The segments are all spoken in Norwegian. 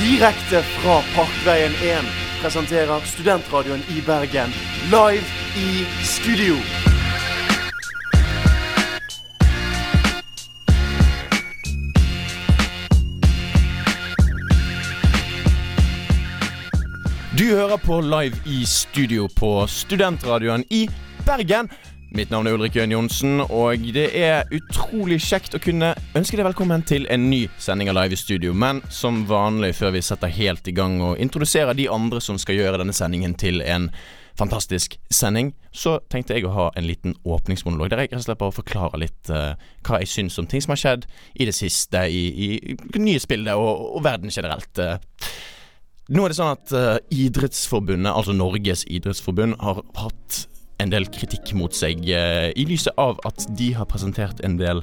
Direkte fra Parkveien 1 presenterer Studentradioen i Bergen live i studio. Du hører på Live i studio på Studentradioen i Bergen. Mitt navn er Ulrik Jøen Johnsen, og det er utrolig kjekt å kunne ønske deg velkommen til en ny sending av Live i studio. Men som vanlig, før vi setter helt i gang og introduserer de andre som skal gjøre denne sendingen til en fantastisk sending, så tenkte jeg å ha en liten åpningsmonolog der jeg slett bare forklarer litt uh, hva jeg syns om ting som har skjedd i det siste i, i nyhetsbildet og, og verden generelt. Uh. Nå er det sånn at uh, Idrettsforbundet, altså Norges idrettsforbund, har hatt en del kritikk mot seg eh, i lyset av at de har presentert en del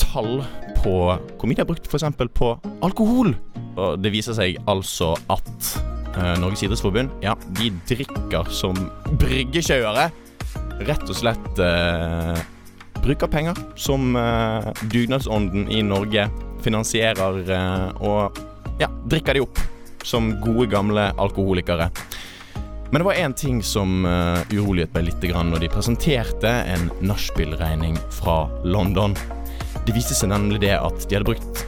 tall på hvor mye de har brukt f.eks. på alkohol. Og det viser seg altså at eh, Norges idrettsforbund, ja, de drikker som bryggekjøere. Rett og slett eh, bruker penger som eh, dugnadsånden i Norge finansierer, eh, og ja, drikker de opp som gode, gamle alkoholikere. Men det var én ting som uh, uroliget meg litt grann når de presenterte en nachspielregning fra London. Det viste seg nemlig det at de hadde brukt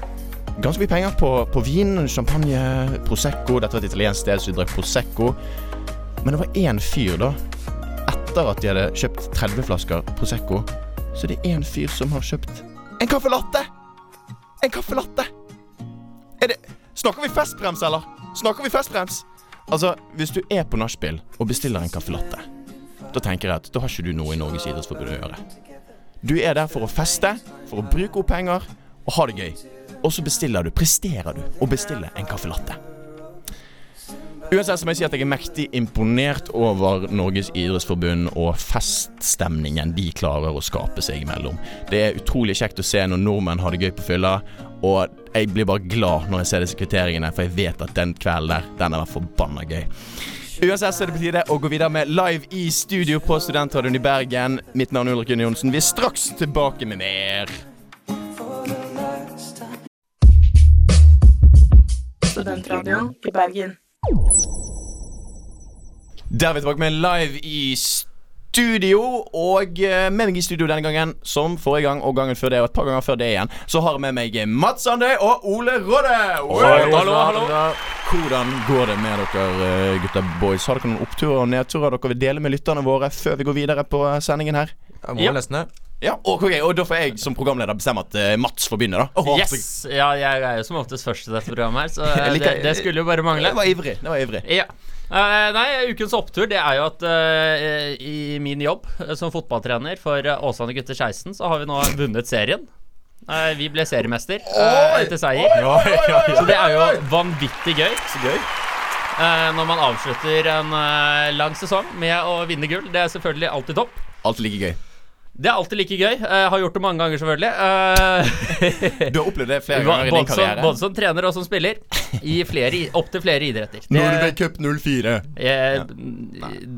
ganske mye penger på, på vin, champagne, Prosecco. Dette var et italiensk sted, så de drakk Prosecco. Men det var én fyr, da. Etter at de hadde kjøpt 30 flasker Prosecco, så det er én fyr som har kjøpt en caffè latte! En caffè latte! Er det Snakker vi festbrems, eller? Snakker vi festbrems? Altså, hvis du er på nachspiel og bestiller en caffè latte, da tenker jeg at da har ikke du noe i Norges idrettsforbund å gjøre. Du er der for å feste, for å bruke opp penger og ha det gøy. Og så bestiller du, presterer du, å bestille en caffè latte. Uansett må jeg si at jeg er mektig imponert over Norges idrettsforbund og feststemningen de klarer å skape seg imellom. Det er utrolig kjekt å se når nordmenn har det gøy på fylla, og jeg blir bare glad når jeg ser disse kvitteringene, for jeg vet at den kvelden der, den er forbanna gøy. Uansett så er det på tide å gå videre med live i studio på Studentradioen i Bergen. Mitt navn er Ulrik Gunn Johnsen. Vi er straks tilbake med mer. Studentradioen i Bergen. Der er vi tilbake med live i studio. Og eh, med meg i studio denne gangen, som forrige gang og gangen før det, og et par ganger før det igjen, så har jeg med meg Mats Andøy og Ole Råde. Hallo, hallo. Hvordan går det med dere, gutter gutta boys? Har dere noen oppturer og nedturer dere vil dele med lytterne våre før vi går videre på eh, sendingen her? Jeg må Ja. nesten det. Ja, og, og da får jeg som programleder bestemme at eh, Mats får begynne, da. Oh, Yes! Ja, jeg er jo som oftest først i dette programmet her, så eh, det, det skulle jo bare mangle. Det var ivrig. Det var ivrig. Ja. Eh, nei, ukens opptur det er jo at uh, i min jobb uh, som fotballtrener for uh, Åsane gutter 16, så har vi nå vunnet serien. Vi ble seriemester etter seier. Så det er jo vanvittig gøy. Så gøy. når man avslutter en lang sesong med å vinne gull. Det er selvfølgelig alltid topp. Alt like gøy. Det er alltid like gøy. Jeg har gjort det mange ganger, selvfølgelig. Eh, Du har opplevd det flere ganger i din Både som, karriere. både som trener og som spiller. I flere, i- opp til flere idretter. Norway Cup 04. jeg,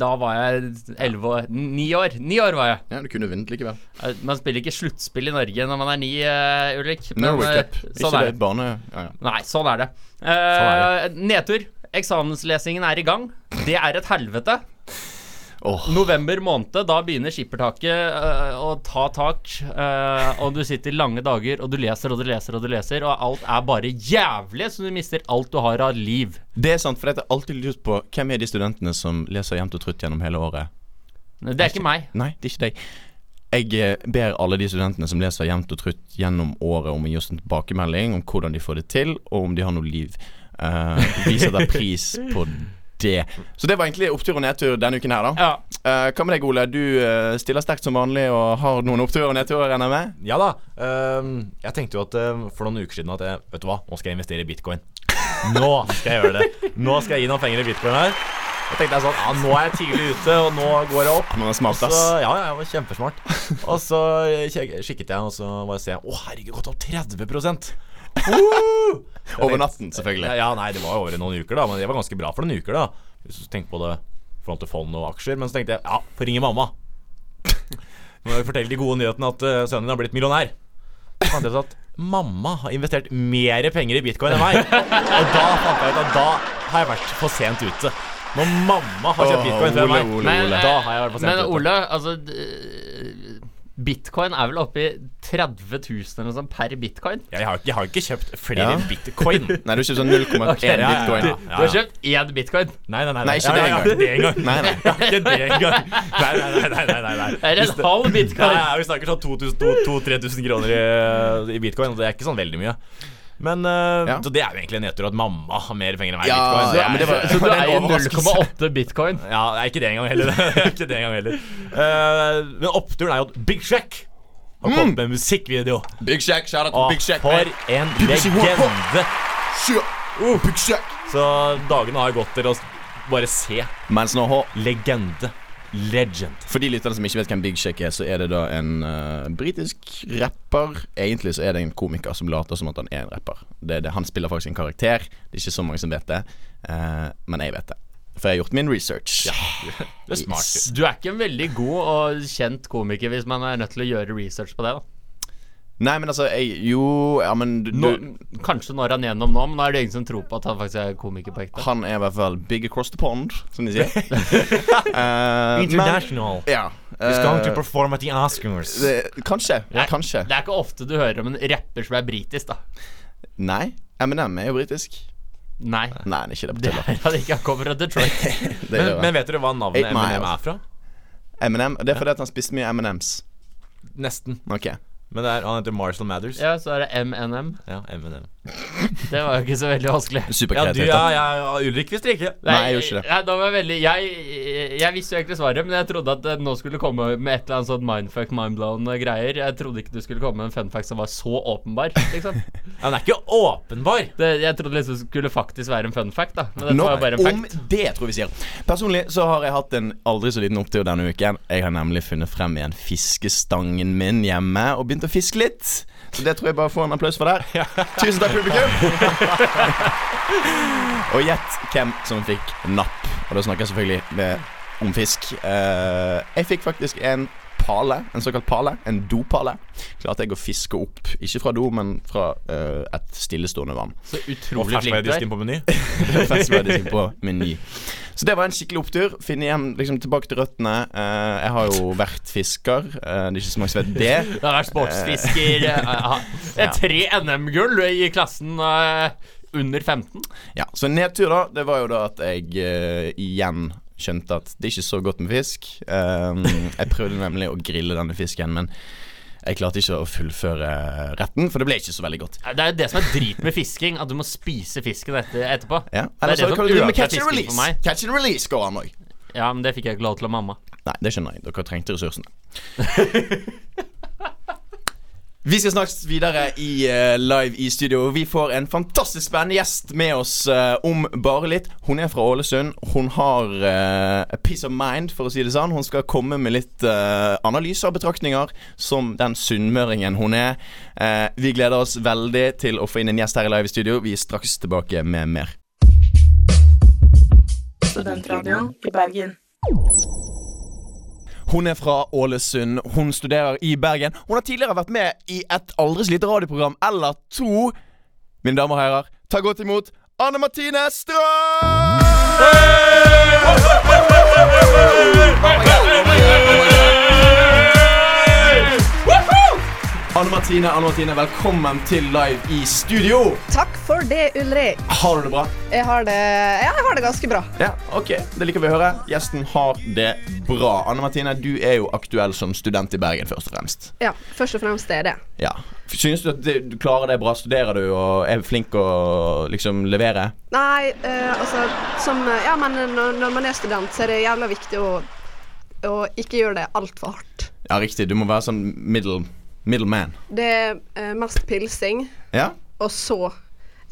Da var jeg elleve år Ni år. Ni år var jeg. Ja, du kunne vunnet likevel. Eh, Man spiller ikke sluttspill i Norge når man er ni, eh, Ulrik. Norway eh, Cup. Sånn Ikke er det et barne... Ja, ja. Nei, sånn er det. Eh, nedtur. Eksamenslesingen er i gang. Det er et helvete. Åh. November måned, da begynner skippertaket uh, å ta tak. Uh, og du sitter lange dager, og du leser og du leser og du leser, og alt er bare jævlig, så du mister alt du har av liv. Det er sant, for jeg har alltid lurt på hvem er de studentene som leser jevnt og trutt gjennom hele året. Det er ikke meg. Nei, det er ikke deg. Jeg eh, ber alle de studentene som leser jevnt og trutt gjennom året om å gi oss en tilbakemelding om hvordan de får det til, og om de har noe liv. Uh, vi setter pris på det. Så det var egentlig opptur og nedtur denne uken her, da. Ja. Eh, hva med deg, Ole? Du eh, stiller sterkt som vanlig og har noen oppturer og nedturer, regner jeg med? Ja da. ehm, jeg tenkte jo at eh, for noen uker siden at jeg, Vet du hva, nå skal jeg investere i bitcoin. Nå skal jeg gjøre det. Nå skal jeg gi noen penger i bitcoin her. Jeg tenkte jeg sånn Ja, nå er jeg tidlig ute, og nå går jeg opp. Man er smart, Så, ass. ja, ja, jeg var kjempesmart. Og så kikket jeg, og så var jeg se Å, herregud, gått opp 30 Woo! Over natten, selvfølgelig. Ja, ja, nei, det var jo over noen uker, da. Men det var ganske bra for noen uker, da. Hvis du tenker på det i forhold til fond og aksjer. Men så tenkte jeg ja, får ringe mamma. Nå må jo fortelle de gode nyhetene at uh, sønnen din har blitt millionær. Så fant jeg ut at mamma har investert mer penger i bitcoin enn meg. Og da fant jeg ut at da har jeg vært for sent ute. Når mamma har kjøpt bitcoin før meg, Men, da har jeg vært for sent ute. Men. Ole, altså Bitcoin er vel oppe i 30 000 eller sånn per bitcoin? Jeg har, jeg har ikke kjøpt flere Ja. bitcoin. Nei, du har kjøpt sånn 0,1 okay, ja, ja, bitcoin. ja. Du har kjøpt én bitcoin. Nei, nei, nei. Nei, ikke Ja, det ja, ja, engang. Nei, nei. Ja, Ikke det engang. Nei, nei, nei. nei, nei, nei, nei. Det er en halv bitcoin. nei, vi snakker sånn 2000-3000 kroner i, i bitcoin, og det er ikke sånn veldig mye. Men uh, Ja. Så det er jo egentlig en nedtur at mamma har mer penger enn meg i Ja, bitcoin. ja, men det var- Så du er eier 0,8 bitcoin? Ja, det er ikke det engang heller. ikke det engang heller uh, Men oppturen er jo at Big Shack har kommet med en musikkvideo. Big Shack, shout out Og Big Shack. for en legende! Oh, Big Shack. Så dagene har gått til å bare se. Mens nå har Legende. Legend. For de lytterne som ikke vet hvem Big Shake er, så er det da en uh, britisk rapper. Egentlig så er det en komiker som later som at han er en rapper. Det, det, han spiller faktisk en karakter. Det er ikke så mange som vet det, uh, men jeg vet det. For jeg har gjort min research. Det er smart. Yes. Du er ikke en veldig god og kjent komiker hvis man er nødt til å gjøre research på det. da Nei, men altså jeg, Jo, ja, men du, nå, Kanskje når han gjennom nå, men nå er det ingen som tror på at han faktisk er komiker på ekte. Han er i hvert fall big across the pond, som de sier. uh, International. Men, ja. He's going to eh, perform at the Oscars. det, kanskje. Nei, Kanskje. Det er ikke ofte du hører om en rapper som er britisk, da. Nei. Eminem er jo britisk. Nei. Nei, han er ikke det på Det tulla. er han ikke. Han kommer fra Detroit. Det Men, men vet dere hva navnet Eminem er fra? Eminem, det er fordi at han spiste mye M&M's. Nesten. Ok. Men er, han heter Marshall Mathers. Ja, så er det MNM. Ja, Eminem. Det var jo ikke så veldig vanskelig. Ja, du, Superkreativt. ja, ja, ja, Ulrik visste ikke. Nei, jeg gjorde ikke det. Nei, da var jeg, veldig, jeg, jeg visste jo egentlig svaret, men jeg trodde at det nå skulle komme med et eller annet sånn mindfuck, mindblown greier. Jeg trodde ikke du skulle komme med en fun fact som var så åpenbar. Liksom. Ja, Den er ikke åpenbar. Det, jeg trodde liksom det skulle faktisk være en fun fact, da. Men dette var jo bare en om fact. det, tror jeg vi sier. Personlig så har jeg hatt en aldri så liten opptur denne uken. Jeg har nemlig funnet frem igjen fiskestangen min hjemme og begynt å fiske litt. Så det tror jeg bare får en applaus for der. Tusen takk, publikum. og gjett hvem som fikk napp. Og da snakker jeg selvfølgelig med, om fisk. Eh, jeg fikk faktisk en pale, en såkalt pale. En dopale. Klarte jeg å fiske opp, ikke fra do, men fra uh, et stillestående vann. Så utrolig flink du er. ferskvaredisken på Meny. Ferskvaredisken på Meny. Så det var en skikkelig opptur. Finne igjen liksom tilbake til røttene. Eh, jeg har jo vært fisker. Eh, det er ikke så mange som vet det. Du har vært sportsfisker. eh, er tre NM-gull i klassen eh, under 15. Ja, Så en nedtur, da, det var jo da at jeg eh, igjen skjønte at det er ikke så godt med fisk. Jeg prøvde nemlig å grille denne fisken, men jeg klarte ikke å fullføre retten, for det ble ikke så veldig godt. Det er jo det som er drit med fisking, at du må spise fisken etter, etterpå. Ja, Det er det som øker catch and fisking release. for meg. Catch and release går an òg. Ja, men det fikk jeg ikke lov til av mamma. Nei, det skjønner jeg. Dere trengte ressursene. Vi skal snakkes videre i uh, live i studio. Vi får en fantastisk spennende gjest med oss uh, om bare litt. Hun er fra Ålesund. Hun har uh, a peace of mind, for å si det sånn. Hun skal komme med litt analyser og betraktninger som den sunnmøringen hun er. Vi gleder oss veldig til å få inn en gjest her i live i studio. Vi er straks tilbake med mer. Studentradioen i Bergen. Hun er fra Ålesund. Hun studerer i Bergen. Hun har tidligere vært med i et aldri så lite radioprogram eller to. Mine damer og herrer, ta godt imot Anne Martine Strøm! Anne Martine, Anne Martine, velkommen til Live i studio. Takk for det, Ulrik. Har du det bra? Jeg har det, ja, jeg har det ganske bra. Ja, ok. Det liker vi å høre. Gjesten har det bra. Anne Martine, du er jo aktuell som student i Bergen, først og fremst. Ja, Først og fremst er det. Ja. Synes du at du klarer det bra? Studerer du og er flink å liksom levere? Nei, eh, altså som Ja, men når, når man er student, så er det jævla viktig å, å ikke gjøre det altfor hardt. Ja, riktig. Du må være sånn middle, middle man. Det er eh, mest pilsing, Ja? og så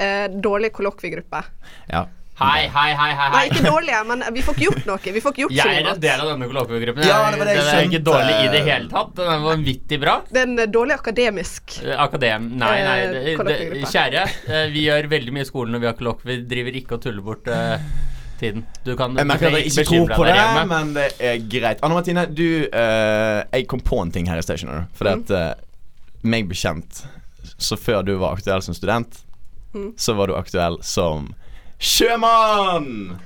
eh, dårlig kollokviegruppe. Ja. Hei, hei, hei, hei. Nei, ikke dårlige, men vi får ikke gjort noe. Vi får ikke gjort Jeg er en del av denne kollokviegruppen. Ja, det var det jeg Den er ikke dårlig i det hele tatt. Den er vanvittig bra. Den er dårlig akademisk. Eh, Akadem... Nei, nei. Eh, Det, det, kjære, eh, vi gjør veldig mye i skolen når vi har kollokvie. Vi driver ikke og tuller bort eh, tiden. Du kan Jeg merker at jeg ikke tror på det, hjemme. men det er greit. Anne Martine, du uh, Jeg kom på en ting her i Stationer. Fordi at uh, meg bekjent så før du var aktuell som student, Mm. så var du aktuell som sjømann!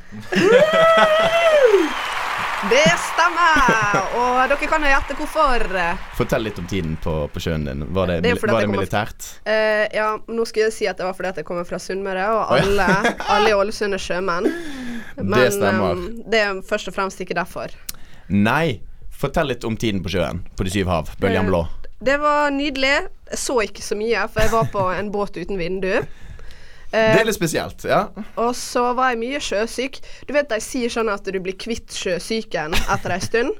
Det stemmer! Og dere kan jo gjette hvorfor. Fortell litt om tiden på, på sjøen din. Var det, Det var det militært? Fra, militært? Eh, ja, nå skulle jeg si at det var fordi at jeg kommer fra Sunnmøre, og alle, alle i Ålesund er sjømenn. Men stemmer. eh, det er først og fremst ikke derfor. Nei. Fortell litt om tiden på sjøen. På de syv hav. Bølgen Eh, blå. Det var nydelig. Jeg så ikke så mye, for jeg var på en båt uten vindu. Det er litt spesielt, ja. og så var jeg mye sjøsyk. Du vet de sier sånn at du blir kvitt sjøsyken etter ei stund?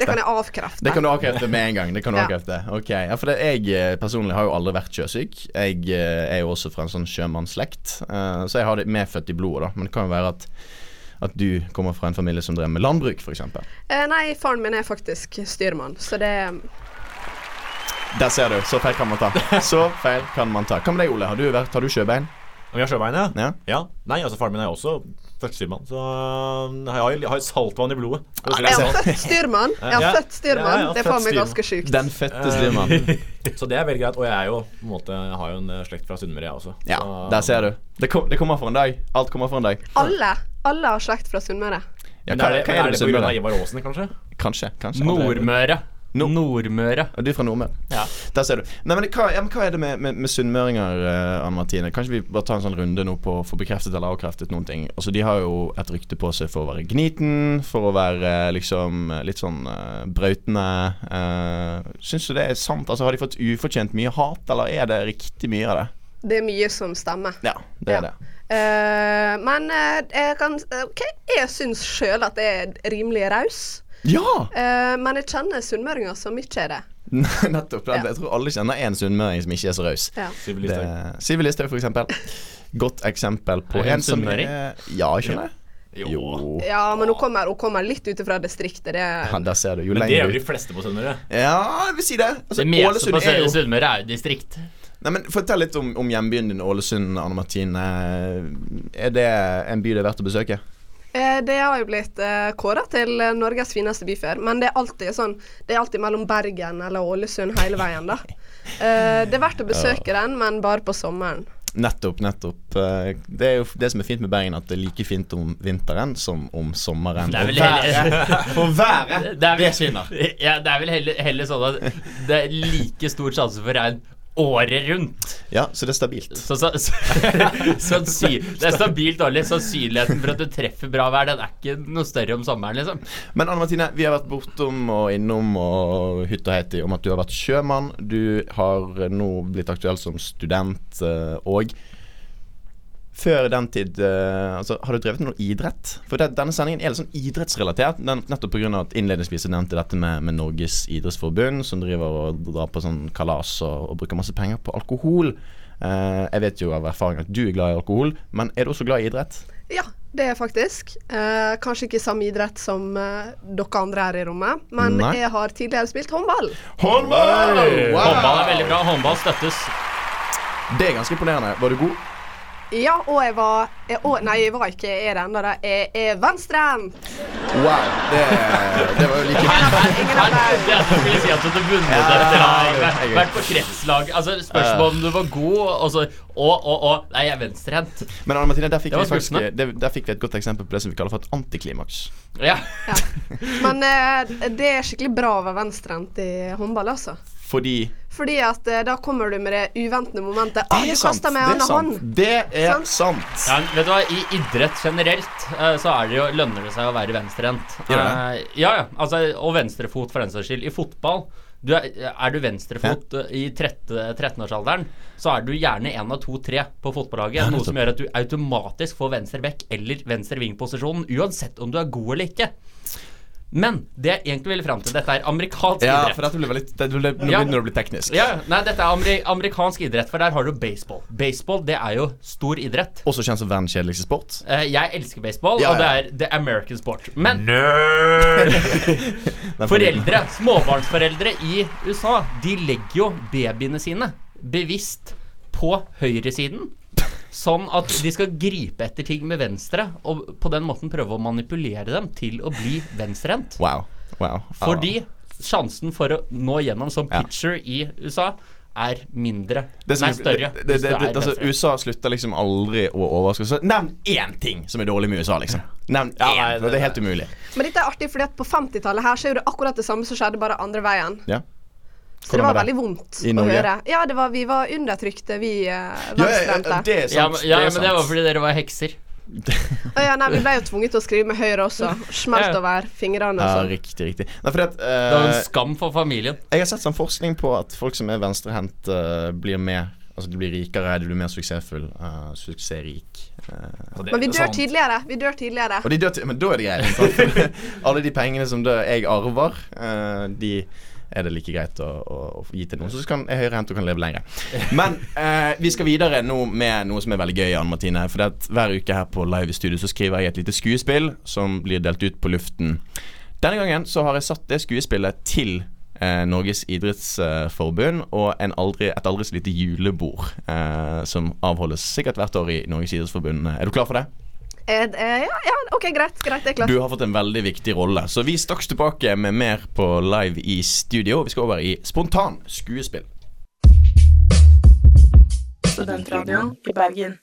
Det kan jeg avkrefte. Det kan du avkrefte med en gang. Det kan du Ja. avkrefte. Ok, ja, for det, Jeg eh, personlig har jo aldri vært sjøsyk. Jeg eh, er jo også fra en sånn sjømannsslekt, så jeg har det medfødt i blodet. da Men det kan jo være at at du kommer fra en familie som drev med landbruk, f.eks. Eh, nei, faren min er faktisk styrmann, så det Der ser du. Så feil kan man ta. Så feil kan man ta. Hva med deg, Ole? Har du, vært, har du sjøbein? Om jeg har sjøbein, ja? Ja. ja? Nei, altså faren min er jo også førstestyrmann, så øh, jeg har, jeg har saltvann i blodet. Jeg har født styrmann. Jeg har født styrmann. Ja, ja, det er faen meg ganske sjukt. Den fette styrmannen. Så det er veldig greit. Og jeg er jo på en måte Jeg har jo en eh, slekt fra Sunnmøre, jeg også. Ja, Så- der ser du. Det, kom, det kommer for en dag. Alt kommer for en dag. Alle alle har slekt fra Sunnmøre. Ja, Men hva, er det, hva men er det Sunnmøre? Ivar Aasen, kanskje? Kanskje. kanskje Nordmøre. No- Nordmøre. Og du er fra Nordmøre. Ja. Der ser du. Nei, men hva, ja, men hva er det med, med, med sunnmøringer, eh, Anne Martine? Kanskje vi bare tar en sånn runde nå på å få bekreftet eller avkreftet noen ting. Altså, De har jo et rykte på seg for å være gniten, for å være eh, liksom eh, litt sånn eh, brautende. Eh, Syns du det er sant? Altså, Har de fått ufortjent mye hat, eller er det riktig mye av det? Det er mye som stemmer. Ja, det er Ja. det. Eh, men uh, jeg kan eh, OK, jeg syns sjøl at jeg er rimelig raus. Ja! Uh, men jeg kjenner sunnmøringer som ikke er det. Nettopp. Ja. Jeg tror alle kjenner én sunnmøring som ikke er så raus. Ja. Siv Listhaug. Det- Siv Listhaug, for eksempel. Godt eksempel på en som sunnmøring? Ja, skjønner jeg Jo. ja, men hun kommer, hun kommer litt ut fra distriktet. Det Ja, der ser du. Jo Men det er jo de fleste på Sunnmøre. Ja, jeg vil si det. Altså, Det meste på Sunnmøre er jo distrikt. Nei, men Fortell litt om, om hjembyen din, Ålesund, Anne Martine. Er det en by det er verdt å besøke? Eh, Det har jo blitt eh, kåra til eh, Norges fineste by før, men det er alltid sånn Det er alltid mellom Bergen eller Ålesund hele veien, da. Eh, det er verdt å besøke den, men bare på sommeren. Nettopp, nettopp. Eh, Det er jo det som er fint med Bergen, at det er like fint om vinteren som om sommeren. Det er Og vel været- heller For været, Det er vel- det skinner. Ja, det er vel heller, heller sånn at det er like stor sjanse for regn året rundt. Ja, så det er stabilt. Så, så, så, det er stabilt dårlig. Sannsynligheten for at du treffer bra vær, den er ikke noe større om sommeren, liksom. Men Anne Martine, vi har vært bortom og innom og hytt og hett i om at du har vært sjømann. Du har nå blitt aktuell som student òg. og før den tid uh, altså, Har du drevet med noe idrett? For det, denne sendingen er litt sånn idrettsrelatert. Den, nettopp pga. at innledningsvis jeg nevnte dette med, med Norges idrettsforbund, som driver og drar på sånn kalas og, og bruker masse penger på alkohol. Uh, jeg vet jo av erfaring at du er glad i alkohol, men er du også glad i idrett? Ja, det er faktisk. Eh, kanskje ikke samme idrett som eh, dere andre her i rommet, men Nei. jeg har tidligere spilt håndball. Håndball! Håndball er veldig bra. Håndball støttes. Det er ganske imponerende. Var du god? Ja, og jeg var jeg, å, Nei, jeg var ikke er det ennå. Jeg er venstrehendt. Wow. Det, det var jo like Ingen av som skulle si at du vunnet et. Vært på kretslag. Altså, spørsmål om du var god, og så Å, å, å. Nei, jeg er venstrehendt. Men Anne Martine, der fikk, vi faktisk, der, der fikk vi et godt eksempel på det som vi kaller for et antiklimaks. Ja. Ja. Men eh, det er skikkelig bra å være venstrehendt i håndball, altså. Fordi Fordi at eh, da kommer du med det uventede momentet. Det Ah, er du sant. kaster med Det er annen sant. hånd. Det er Sant. sant. Ja, vet du hva, I idrett generelt eh, så er det jo, lønner det seg å være venstrehendt. Gjør Eh, ja, ja. Altså, og venstrefot for den saks skyld. I fotball du er, er du venstrefot eh, i 13 13-årsalderen, så er du gjerne én av to-tre på fotballaget. noe som gjør at du automatisk får venstre bekk eller venstre ving-posisjonen, uansett om du er god eller ikke. Men det jeg egentlig ville fram til, dette er amerikansk Ja, idrett. for dette ble veldig det ble, Nå Ja. begynner det å bli teknisk. Ja, nei, dette er ameri amerikansk idrett, for der har du baseball. Baseball, det er jo stor idrett. Også kjent som verdens kjedeligste sport. Eh, jeg elsker baseball, Ja, og det er the American sport. Men Den foreldre, småbarnsforeldre i USA, de legger jo babyene sine bevisst på høyresiden. Sånn at de skal gripe etter ting med venstre, og på den måten prøve å manipulere dem til å bli venstrehendt. Wow. wow. Fordi sjansen for å nå gjennom som Ja. pitcher i USA er mindre. Det som Nei, større. Det, det, det, det, altså. USA slutter liksom aldri å overraske. Så nevn én ting som er dårlig med USA, liksom. Nevn én. Ja, det er helt umulig. Men dette er artig, fordi at på 50-tallet her så er det akkurat det samme som skjedde, bare andre veien. Ja. Så det var veldig vondt I å høre. Ja, det var, vi var undertrykte, vi uh, Ja, ja, ja, men, ja, det men det var fordi dere var hekser. oh, ja, nei, vi ble jo tvunget til å skrive med høyre også. Smelt over fingrene Ja, sånn. riktig, riktig. Nei, fordi at Det var en eh, skam for familien. Jeg har sett sånn forskning på at folk som er venstrehendt, uh, blir mer Altså de blir rikere, de blir mer suksessfull, Uh, suksessrik. eh. Altså, Men vi dør sant. tidligere. Vi dør tidligere. og de dør men da er det greit. Alle de pengene som dør jeg arver, uh, de er det like greit å, å, å gi til noen. Så kan jeg høyrehendt og kan leve lenger. Men eh, vi skal videre nå med noe som er veldig gøy, Anne Martine. For det hver uke her på Live i studio så skriver jeg et lite skuespill som blir delt ut på luften. Denne gangen så har jeg satt det skuespillet til eh, Norges idrettsforbund og en aldri, et aldri så lite julebord eh, som avholdes sikkert hvert år i Norges idrettsforbund. Er du klar for det? Eh, eh, ja, ja, OK, greit. Greit, det er klart. Du har fått en veldig viktig rolle. Så vi straks tilbake med mer på Live i studio. Vi skal over i spontan skuespill. Studentradioen i Bergen.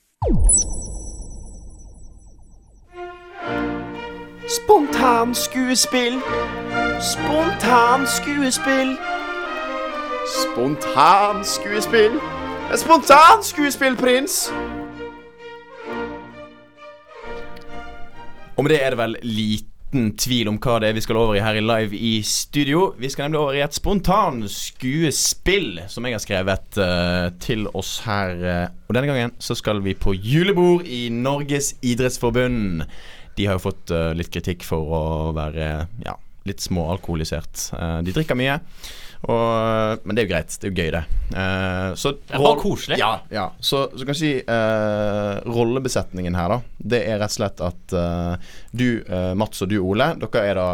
Spontan skuespill. Spontan skuespill. Spontan skuespill. En spontan skuespillprins. Og med det er det vel liten tvil om hva det er vi skal over i her i Live i studio. Vi skal nemlig over i et spontan skuespill som jeg har skrevet uh, til oss her. eh. og denne gangen så skal vi på julebord i Norges idrettsforbund. De har jo fått uh, litt kritikk for å være ja, litt småalkoholisert. Uh, de drikker mye. Og, men det er jo greit. Det er jo gøy, det. Uh, så Det er bare koselig. Ja, ja. Så, så kan jeg si uh, rollebesetningen her, da. Det er rett og slett at uh, du, Mats og du, Ole, dere er da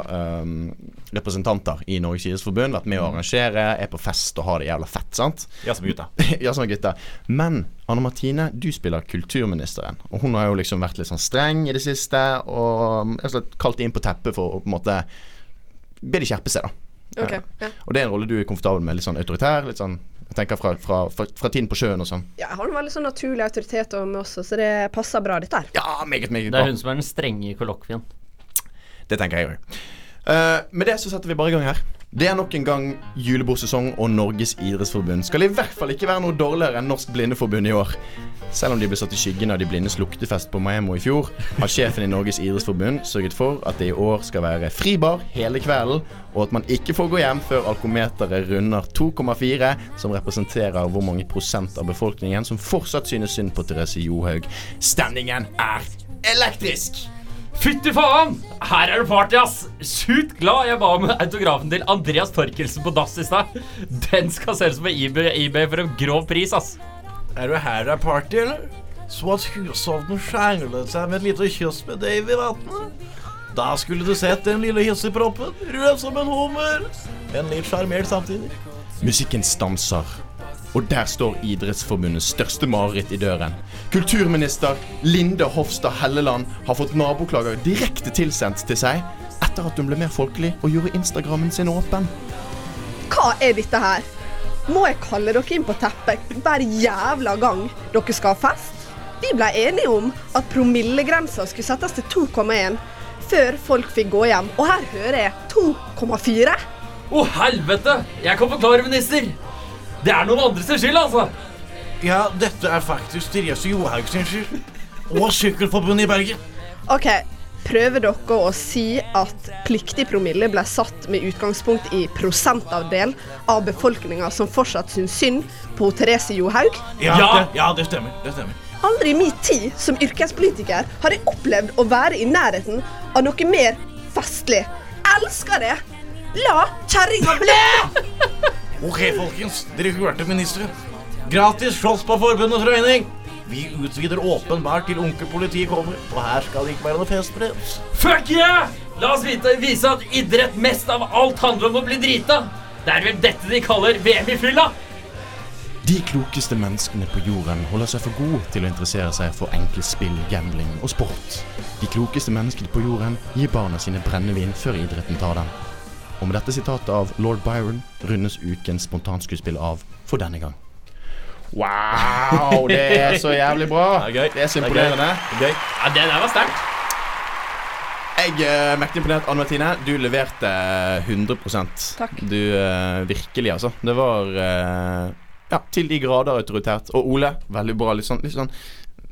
um, representanter i Norges idrettsforbund. Vært med å arrangere, er på fest og har det jævla fett, sant? Ja, som gutta. ja, som gutta. Men Anne Martine, du spiller kulturministeren. Og hun har jo liksom vært litt sånn streng i det siste, og rett og slett kalt inn på teppet for å på en måte be de skjerpe seg, da. Ok, ja. Og det er en rolle du er komfortabel med. Litt sånn autoritær. Litt sånn Jeg tenker fra, fra, fra, fra tiden på sjøen og sånn. ja, jeg har en veldig sånn naturlig autoritet over meg også, så det passer bra, dette her. Ja, meget, meget Det er hun som er den strenge i kollokvien. Det tenker jeg òg. med det så setter vi bare i gang her. Det er nok en gang julebordsesong, og Norges idrettsforbund skal i hvert fall ikke være noe dårligere enn Norsk Blindeforbund i år. Selv om de ble satt i skyggen av de blindes luktefest på Maemmo i fjor, har sjefen i Norges idrettsforbund sørget for at det i år skal være fribar hele kvelden, og at man ikke får gå hjem før alkometeret runder 2,4, som representerer hvor mange prosent av befolkningen som fortsatt synes synd på Therese Johaug. Stemningen er elektrisk! Fytti faen! Her er det party, ass! Sjukt glad jeg ba om autografen til Andreas Torkelsen på dass i stad. Den skal selges på eBay, eBay for en grov pris, ass. Er du her det er party, eller? Så at hushovden skjenglet seg med et lite kyss med Dave i vannet? Da skulle du sett den lille hisseproppen, rød som en hummer, men litt sjarmert samtidig. Musikken stanser, og der står Idrettsforbundets største mareritt i døren. Kulturminister Linde Hofstad Helleland har fått naboklager direkte tilsendt til seg etter at hun ble mer folkelig og gjorde Instagrammen sin åpen. Hva er dette her? Må jeg kalle dere inn på teppet hver jævla gang dere skal ha fest? Vi ble enige om at promillegrensa skulle settes til 2,1 før folk fikk gå hjem, og her hører jeg 2,4. Å, helvete! Jeg kan forklare, minister. Det er noen andre sin skyld, altså. Ja, dette er faktisk Therese Johaug sin skyld. Og Sykkelforbundet i Bergen. OK, prøver dere å si at pliktig promille ble satt med utgangspunkt i prosentavdel av befolkninga som fortsatt syns synd på Therese Johaug? Ja, Ja. Det, ja, det stemmer. Det stemmer. Aldri i min tid som yrkespolitiker har jeg opplevd å være i nærheten av noe mer festlig. Elsker det! La kjerringa blø! Ok, folkens. Dere hørte ministeren. Gratis slåss på forbundets regning. Vi utvider åpenbart til onkel politi kommer, og her skal det ikke være noe festbrev. Fuck yeah! La oss vite, vise at idrett mest av alt handler om å bli drita. Det er vel dette de kaller VM i fylla. De klokeste menneskene på jorden holder seg for gode til å interessere seg for enkle spill, gambling og sport. De klokeste menneskene på jorden gir barna sine brennevin før idretten tar dem. Og med dette sitatet av lord Byron rundes ukens spontanskuespill av for denne gang. Wow, det er så jævlig bra. Det er. Det er så Det er imponerende. Ja, det der var sterkt. Jeg er mektig imponert. Anne Martine, du leverte 100% Takk. Du eh, Virkelig, altså. Det var eh, ja, til de grader autoritært. Og Ole, veldig bra. Litt sånn, litt sånn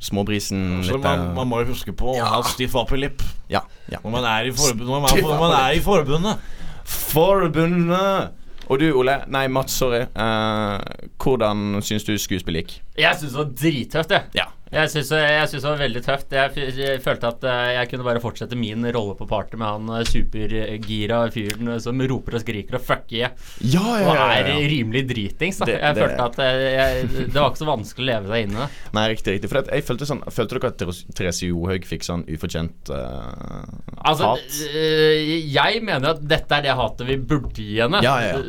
småbrisen. Så Litt, man, eh, man må jo huske på å ha stiff upper lip ja, ja. når man er i forbundet. Når man er i forbundet. Forbundet! Og du, Ole. Nei, Mats, sorry. Uh, hvordan syns du skuespillet gikk? Jeg syns det var drittøft, jeg. Ja. Jeg syns det var veldig tøft. Jeg, f- jeg følte at eh, jeg kunne bare fortsette min rolle på party med han eh, supergira fyren eh, som roper og skriker og fucker jeg. Ja, Og er rimelig dritings. Da. Det- jeg det- følte at eh, jeg, det var ikke så vanskelig å leve seg inn i det. Nei, riktig. riktig For jeg følte sånn Følte dere at Therese- Johaug fikk sånn ufortjent uh, Altså, hat? jeg mener at dette er det hatet vi burde gi henne. Ja, ja,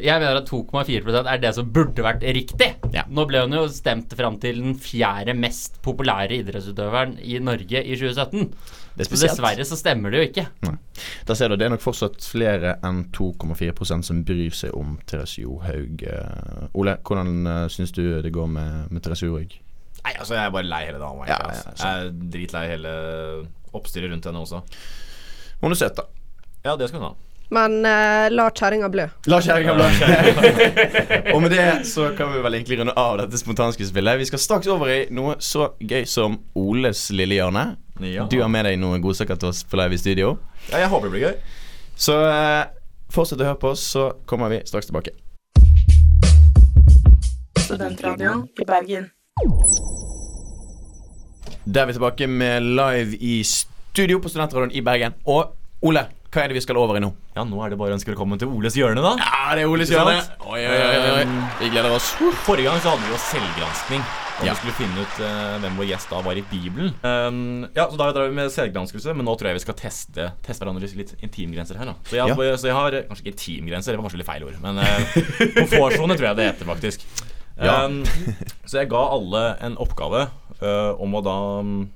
Jeg mener at 2,4% er det som burde vært riktig. Ja. Nå ble hun jo stemt fram til den fjerde mest populære idrettsutøveren i Norge i 2017. Det er Så dessverre så stemmer det jo ikke. Da ser du, Det er nok fortsatt flere enn 2,4% som bryr seg om Therese Johaug. eh. Ole, hvordan uh, syns du det går med, med Therese Johaug? Nei, altså, jeg er bare lei hele dama. Ja, ja, altså. Jeg er dritlei hele oppstyret rundt henne også. Hun er søt, da. Ja, det skal hun ha. Men uh, la kjerringa blø. La kjerringa blø. Og med det så kan vi vel egentlig runde av dette spontanskuespillet. Vi skal straks over i noe så gøy som Oles lille hjørne. Ja. Du har med deg noen godsaker til oss på live i studio. Ja, jeg håper det blir gøy. Så uh, fortsett å høre på oss, så kommer vi straks tilbake. Studentradioen i Bergen. Da er vi tilbake med live i studio på Studentradioen i Bergen. Og Ole, hva er det vi skal over i nå? Ja, nå er det bare å ønske velkommen til Oles hjørne, da. Ja, det er Oles hjørne. Oi, oi, oi, oi. Vi gleder oss. Forrige gang så hadde vi jo selvgranskning. Og Ja. vi skulle finne ut uh, hvem vår gjest da var i Bibelen. Um, ja, så Da drar vi med selvgranskelse, men nå tror jeg vi skal teste, teste hverandres litt intimgrenser her. da Så jeg, Ja. så jeg har Kanskje ikke intimgrenser, det var kanskje litt feil ord. Men uh, komfortsone tror jeg det heter, faktisk. Um, så jeg ga alle en oppgave uh, om å da um,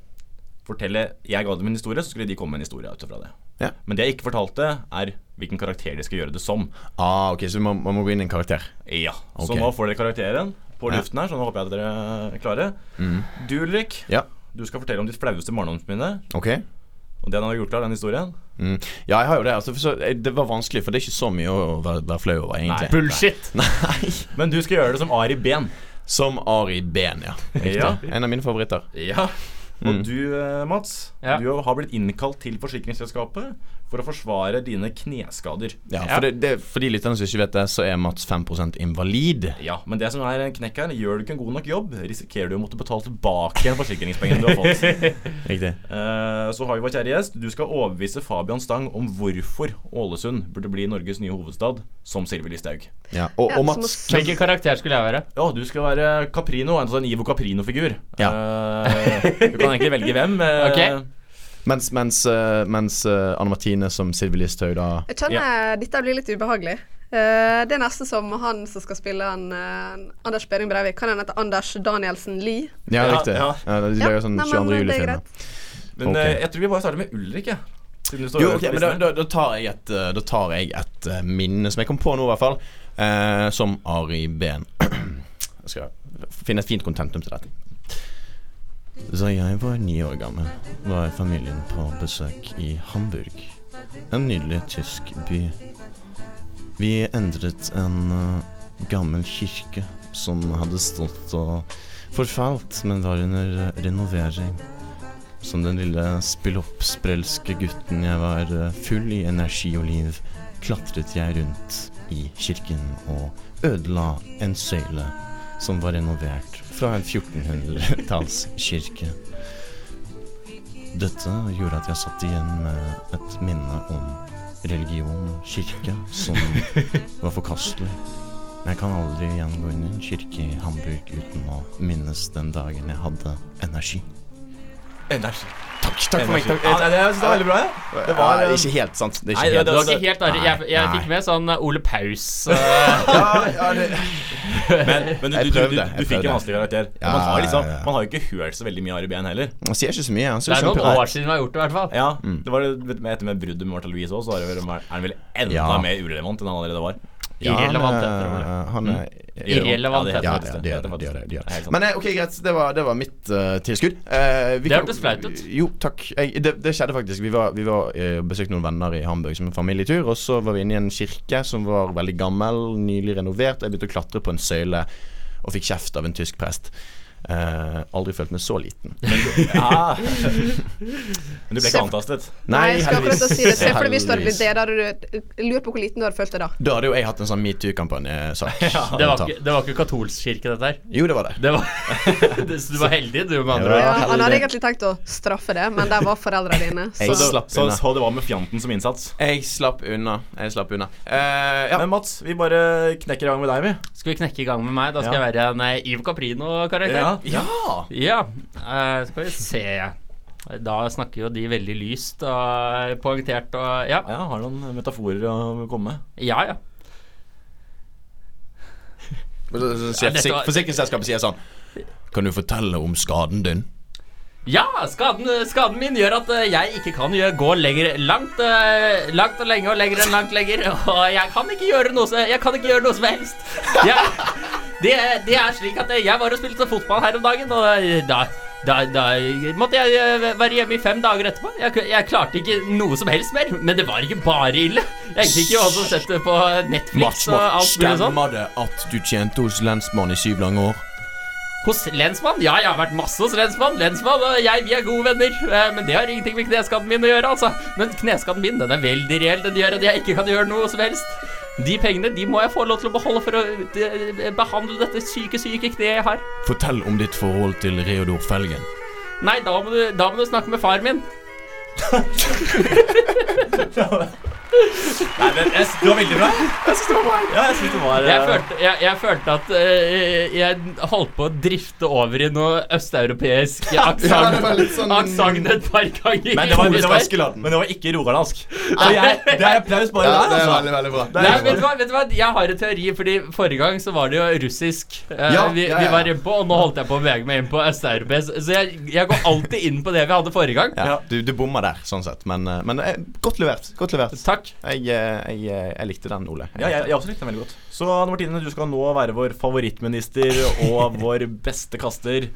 fortelle Jeg ga dem en historie, så skulle de komme med en historie ut fra det. Ja. Men det jeg ikke fortalte, er hvilken karakter de skal gjøre det som. Ah, ok, Så man, man må gå inn i en karakter. Ja, Så Ok. nå får dere karakteren på luften her, så nå håper jeg at dere er klare. Mm. Du, Ulrik, Ja, du skal fortelle om ditt flaueste barndomsminne. ok Og den har du gjort klar, den historien. mm. Ja, jeg har jo det. Altså, så, eh, det var vanskelig, for det er ikke så mye å være, være flau over, egentlig. Nei, Bullshit! Nei. Men du skal gjøre det som Ari Ben. Som Ari Ben, ja. Ja. En av mine favoritter. Ja. Og Mm. du, eh, Mats, Ja. du har blitt innkalt til forsikringsselskapet for å forsvare dine kneskader. Ja, for, det, det, for de lytterne som ikke vet det, så er Mats 5% invalid. Ja, Men det som er en knekk her, gjør du ikke en god nok jobb, risikerer du å måtte betale tilbake igjen forsikringspengene du har fått. Riktig. Uh, Så har vi vår kjære gjest. Du skal overbevise Fabian Stang om hvorfor Ålesund burde bli Norges nye hovedstad, som Sylvi Listhaug. Ja. Og, og Mats Hvilken karakter skulle jeg være? Ja, du skal være Caprino, altså en Ivo Caprino-figur. Ja. Uh, du kan egentlig velge hvem. Uh, Ok. Mens, mens, eh, mens eh, Anne Martine som Sylvi Listhaug da Jeg kjenner dette blir litt ubehagelig. Uh, det er nesten som han som skal spille han, uh, Anders Behring Breivik. Kan han hete Anders Danielsen Lie? Ja, Ja, riktig. ja. Ja, de lager sånn men 22. er juli-filmer. greit. Men Ok. eh, jeg tror vi bare starter med Ulrik, jeg. Jo, okay, ok, men da, da, da tar jeg et Da tar jeg et uh, minne som jeg kom på nå, i hvert fall. Uh, som Ari Behn. jeg skal finne et fint kontentum til dette. Da jeg var ni år gammel, var familien på besøk i Hamburg. En nydelig tysk by. Vi endret en eh, gammel kirke som hadde stått og forfalt, men var under renovering. Som den lille spilloppsprelske gutten jeg var eh, full i energi og liv, klatret jeg rundt i kirken og ødela en søyle som var renovert fra en 1400-tallskirke. Dette gjorde at jeg satt igjen med et minne om religion og kirke som var forkastelig. Men jeg kan aldri igjen gå inn i en kirke i Hamburg uten å minnes den dagen jeg hadde energi. Energi. Takk, takk for meg. Takk. Ja, det, det, jeg synes det var veldig bra, jeg. Det var ja, eh, Ikke helt sant. Det er Nei, helt det var ikke helt. Jeg, jeg Nei. fikk med sånn Ole Paus. eh, ja, ja, det, Men, men du, du, du, du, du fikk en vanskelig karakter. Ja, man, har liksom, ja, ja. man har jo ikke hørt så veldig mye Ari Behn heller. Man sier ikke så mye. Han Det er noen år siden vi har gjort det, i hvert fall. Ja, Mm. det var det, med Etter med bruddet med Martha Louise også, så er, er han vel enda Ja. mer urelevant enn han allerede var. Irrelevant, han, er- han er Irrelevant, Ja, det Ja, gjør det. Men eh, ok, greit. Det var, det var mitt uh, tilskudd. Uh, vi Det hørtes flaut ut. Jo, takk. Jeg, det, det skjedde faktisk. Vi var, vi var uh, besøkte noen venner i Hamburg som en familietur. Og så var vi inne i en kirke som var veldig gammel, nylig renovert. Jeg begynte å klatre på en søyle og fikk kjeft av en tysk prest. Eh, aldri følt meg så liten. Ja. Men du ble ikke antastet? Nei, jeg skal akkurat si det. Se for deg hvis du hadde blitt det. Da hadde du jeg lurer på hvor liten du hadde følt deg da. Da hadde jo jeg hatt en sånn metoo-kampanje. Ja. Det var, ikke, det var ikke katolsk kirke, dette her. Jo, det var det. Det var, det, så du var heldig, du, med andre ord. Ja, han hadde egentlig tenkt å straffe det, men der var foreldra dine. Så, Så det, så, så det var med fjanten som innsats? Jeg slapp unna. Jeg slapp unna. Uh, ja. Men Mats, vi bare knekker i gang med deg, vi. Skal vi knekke i gang med meg? Da skal Ja. jeg være en Ivo Caprino-karakter. Ja. ja. Eh, skal vi se. Da snakker jo de veldig lyst og poengtert og Ja, Ja, har noen metaforer å komme med? ja. Ja, Forsikringsselskapet sier sånn Kan du fortelle om skaden din? Ja, skaden, skaden min gjør at eh, jeg ikke kan gjøre, gå lenger langt, eh, langt og lenge og lenger enn langt lenger. Og jeg kan ikke gjøre noe, jeg kan ikke gjøre noe som helst. Jeg, det, det er slik at eh, jeg var og spilte fotball her om dagen, og eh, da, da, da måtte jeg eh, være hjemme i fem dager etterpå. Jeg, jeg klarte ikke noe som helst mer, men det var ikke bare ille. Jeg fikk jo også sett det på Netflix Mats, og alt mulig sånt. stemmer det at du tjente hos lensmann i syv lange år? Hos lensmann? Ja, jeg har vært masse hos lensmann. Lensmann og jeg, vi er gode venner. Men det har ingenting med kneskaden min å gjøre, altså. Men kneskaden min, den er veldig reell. Den gjør at jeg ikke kan gjøre noe som helst. De pengene de må jeg få lov til å beholde for å eh, behandle dette syke, syke kneet jeg har. Fortell om ditt forhold til Reodor Felgen. Nei, da må du, da må du snakke med far min. Nei, men jeg, Det var veldig bra. Jeg syns det var bra. Ja, jeg synes det var Jeg eh, følte, jeg, jeg følte at uh, jeg holdt på å drifte over i noe østeuropeisk aksent var sånn- et par ganger. men det, var, det, var, Askeladden. men det var ikke rogalandsk. Så jeg, det er applaus bare der, altså. veldig bra. Nei, vet du, hva, vet du hva? Jeg har en teori, fordi forrige gang så var det jo russisk uh, Ja, vi, ja, vi var inne på, og nå holdt jeg på å bevege meg inn på østeuropeisk. Så jeg, jeg går alltid inn på det vi hadde forrige gang. Ja, du, du bomma der, sånn sett. Men, men godt levert. Godt levert. Takk. Jeg, eh, jeg, eh, jeg likte den, Ole. Ja, jeg, jeg også likte den veldig godt. Så Anne Martine, du skal nå være vår favorittminister og vår beste kaster,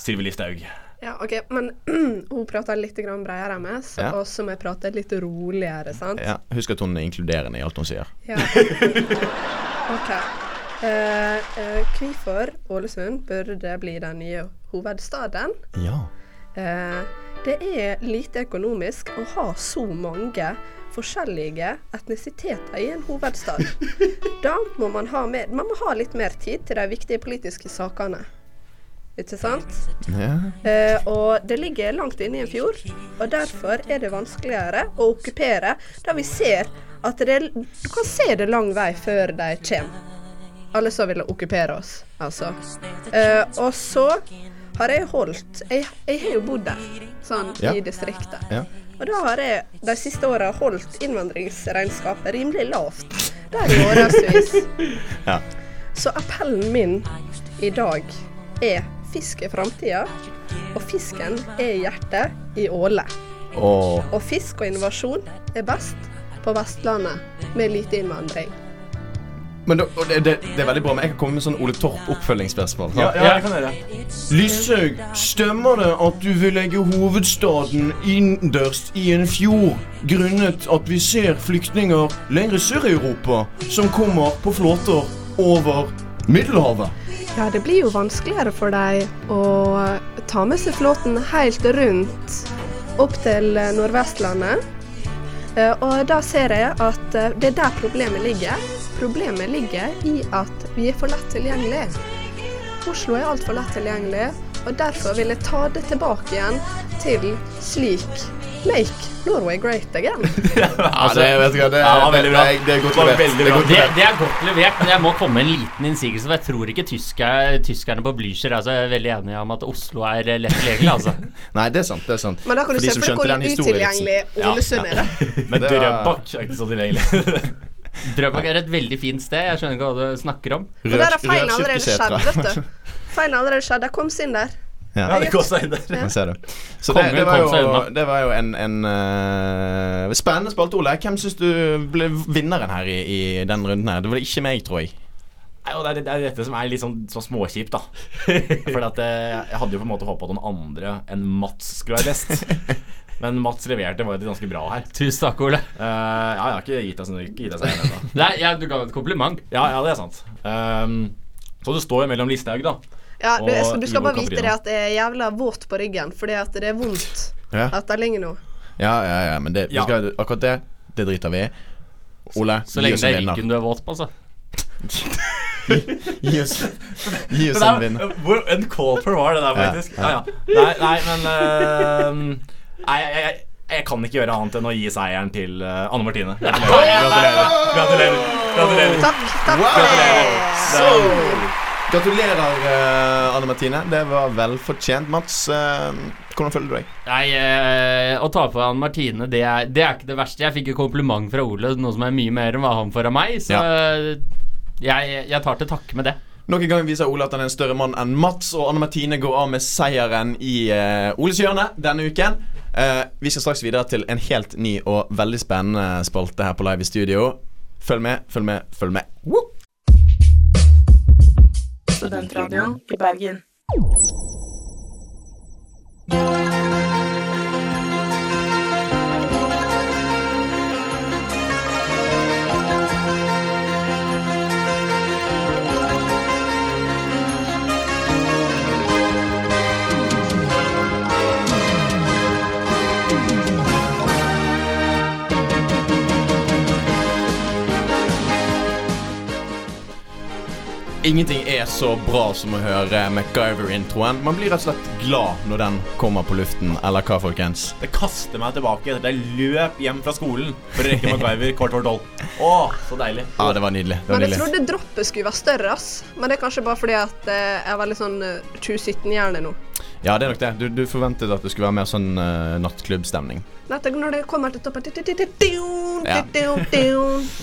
Sylvi Listhaug. Ja, ok, men hun prater litt bredere enn meg, så Ja. også må jeg prate litt roligere, sant? Ja, husk at hun er inkluderende i alt hun sier. Ja. OK. hvorfor eh, Hvorfor Ålesund burde bli den nye hovedstaden? Ja. Eh, det er lite økonomisk å ha så mange forskjellige etnisiteter i en hovedstad. Da må man ha med, Man må ha litt mer tid til de viktige politiske sakene. Ikke sant? ja. Eh, og det ligger langt inne i en fjord, og derfor er det vanskeligere å okkupere da vi ser at det Du kan se det lang vei før de kommer. Alle som vil okkupere oss, altså. Eh, og så har jeg holdt Jeg, jeg har jo bodd der, sånn Ja. i distriktet. Ja. Og da har jeg de siste åra holdt innvandringsregnskapet rimelig lavt. Der i årevis. Ja. Så appellen min i dag er fisk er framtida, og fisken er hjertet i Åle. Oh. Og fisk og innovasjon er best på Vestlandet med lite innvandring. Men det, det, det er veldig bra, men jeg kan komme med sånn Ole Torp oppfølgingsspørsmål. Ja, ja, jeg kan gjøre. Lyshaug, stemmer det at du vil legge hovedstaden innendørs i en fjord grunnet at vi ser flyktninger lenger sør i Europa som kommer på flåter over Middelhavet? Ja, det blir jo vanskeligere for deg å ta med seg flåten helt rundt opp til Nordvestlandet. Eh, Og da ser jeg at eh, det er der problemet ligger. Problemet ligger i at vi er for lett tilgjengelig. Oslo er altfor lett tilgjengelig, og derfor vil jeg ta det tilbake igjen til slik Make Norway great again. Ja, det, vet du det, Ja, det var veldig bra. Det, det er godt levert. veldig Det er bra. godt Det, levert. det er godt levert, men jeg må komme med en liten innsigelse. For jeg tror ikke tysker, tyskerne på Blücher er veldig enige om at Oslo er eh, lett tilgjengelig. Altså. Nei, det er sant. det er sant Men da kan du For se for deg hvor historievitsen. utilgjengelig Ålesund er. det. Men Det var- Drøbak er ikke så tilgjengelig. Drøbak er et veldig fint sted. Jeg skjønner ikke hva du snakker om. Og der er feilen allerede skjedd, vet du. Feilen allerede skjedd. Jeg kom inn der. Ja. Ja, det kom seg inn der. Ja. ser du. Så det, det, var jo, det var jo en, en uh, spennende spalte, Ole. Hvem syns du ble vinneren her i, i den runden her? Det var ikke meg, tror jeg. Det, er, det er dette som er litt sånn, sånn småkjipt, da. For at eh, jeg hadde jo på en måte håpa at noen andre enn Mats skulle være best. Men Mats leverte var jo ganske bra her. Tusen takk, Ole. Uh, ja, jeg har ikke gitt deg, ikke gitt deg seieren ennå. Nei, ja, du ga et kompliment. Ja, ja, det er sant. Um, så det står jo mellom Listhaug, da. Ja, du, jeg skal, du skal bare vite det at det er jævla våt på ryggen, fordi at det er vondt Ja, at lenge nå. ja, ja, ja men det, vi Ja. skal, akkurat det Det driter vi i. Ole, Så så lenge det er ryggen du er våt på, altså. Gi oss, gi oss en vinner. er, hvor uncalled for var det der, faktisk? ja. Ja, ja. Nei, nei, men ehm, Nei, jeg, jeg, jeg kan ikke gjøre annet enn å gi seieren til eh, Anne Martine. Gratulerer. Gratulerer. Gratulerer. Gratulerer. Takk, takk for. Gratulerer, eh, Anne Martine. Det var velfortjent. Mats, eh, hvordan føler du deg? Nei, å ta på Anne Martine, det er, det er ikke det verste. Jeg fikk jo kompliment fra Ole, noe som er mye mer enn hva han får av meg, så eh, jeg, jeg tar til takke med det. Nok en gang viser Ole at han er en større mann enn Mats, og Anne Martine går av med seieren i uh, Oles hjørne denne uken. Uh, vi skal straks videre til en helt ny og veldig spennende spalte her på Live i studio. Følg med, følg med, følg med. Woo! Studentradioen i Bergen. Ingenting er så bra som å høre MacGyver-introen. Man blir rett og slett glad når den kommer på luften, eller hva, folkens? Det kaster meg tilbake. Jeg løp hjem fra skolen for å rekke MacGyver kvart over tolv. Å, så deilig. Ja, det var nydelig. Det var Men jeg nydelig. trodde droppet skulle være større, ass. Men det er kanskje bare fordi at eh, jeg er veldig sånn eh, 2017-hjerne nå. Ja, det er nok det. Du, du forventet at det skulle være mer sånn uh, nattklubbstemning. Nettopp når det kommer til toppen Ja.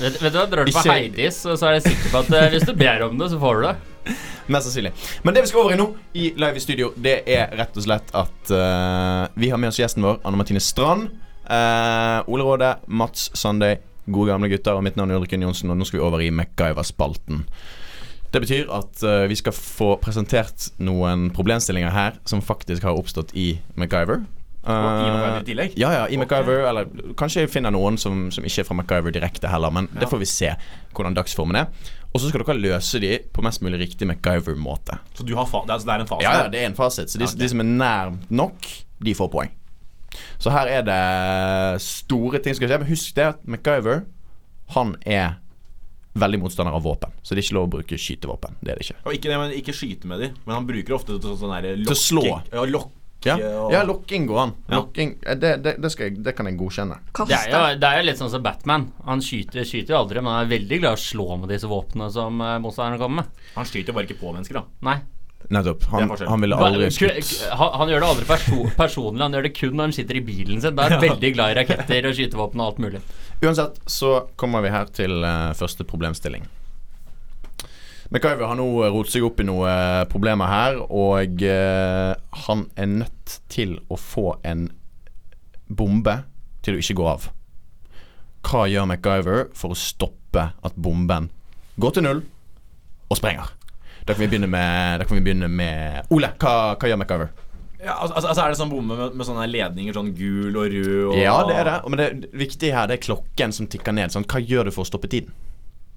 Vet, du hva, drar du på Heidis, så er jeg sikker på at uh, hvis du ber om det, så får du det. Mest sannsynlig. Men det vi skal over i nå, i Live i studio, det er rett og slett at uh, vi har med oss gjesten vår, Anne Martine Strand. Uh, Ole Råde, Mats Sunday, gode gamle gutter. Og mitt navn er Ulrikken Johnsen, og nå skal vi over i MacGyver-spalten. Det betyr at uh, vi skal få presentert noen problemstillinger her som faktisk har oppstått i MacGyver. Og i Eh, MacGyver i tillegg? Ja, ja, i MacGyver. Eller kanskje jeg finner noen som, som ikke er fra MacGyver direkte heller, men det får vi se hvordan dagsformen er. Og så skal dere løse de på mest mulig riktig MacGyver-måte. Så du har fa det, er, altså, det er en fasit? Ja, ja, det er en fasit. Så de, okay. de som er nær nok, de får poeng. Så her er det store ting som skal skje. Men husk det at MacGyver, han er veldig motstander av våpen. Så det er ikke lov å bruke skytevåpen. Det er det ikke. Og ikke, det, men ikke skyte med dem, men han bruker ofte til sånn der Til å slå. Ja, lokke Ja, ja lokking går an. Ja. Lokking, eh, det, det, det, skal jeg, det kan jeg godkjenne. Det er, jo, det er jo litt sånn som Batman. Han skyter, skyter aldri, men han er veldig glad i å slå med disse våpnene som uh, motstanderne kommer med. Han skyter bare ikke på mennesker, da. Nei. Nettopp. Han, han ville aldri skutt. han, han gjør det aldri perso personlig, han gjør det kun når han sitter i bilen sin. Da er han veldig glad i raketter og skytevåpen og alt mulig. Uansett så kommer vi her til uh, første problemstilling. MacGyver har nå rotet seg opp i noen eh, problemer her, og uh, han er nødt til å få en bombe til å ikke gå av. Hva gjør MacGyver for å stoppe at bomben går til null og sprenger? Da kan vi begynne med, vi begynne med Ole, hva, hva gjør MacGyver? Ja, altså, altså Er det sånn bomme med, med sånne ledninger, sånn gul og rød og Ja, det er det. Men det viktige her det er klokken som tikker ned. Sånn. Hva gjør du for å stoppe tiden?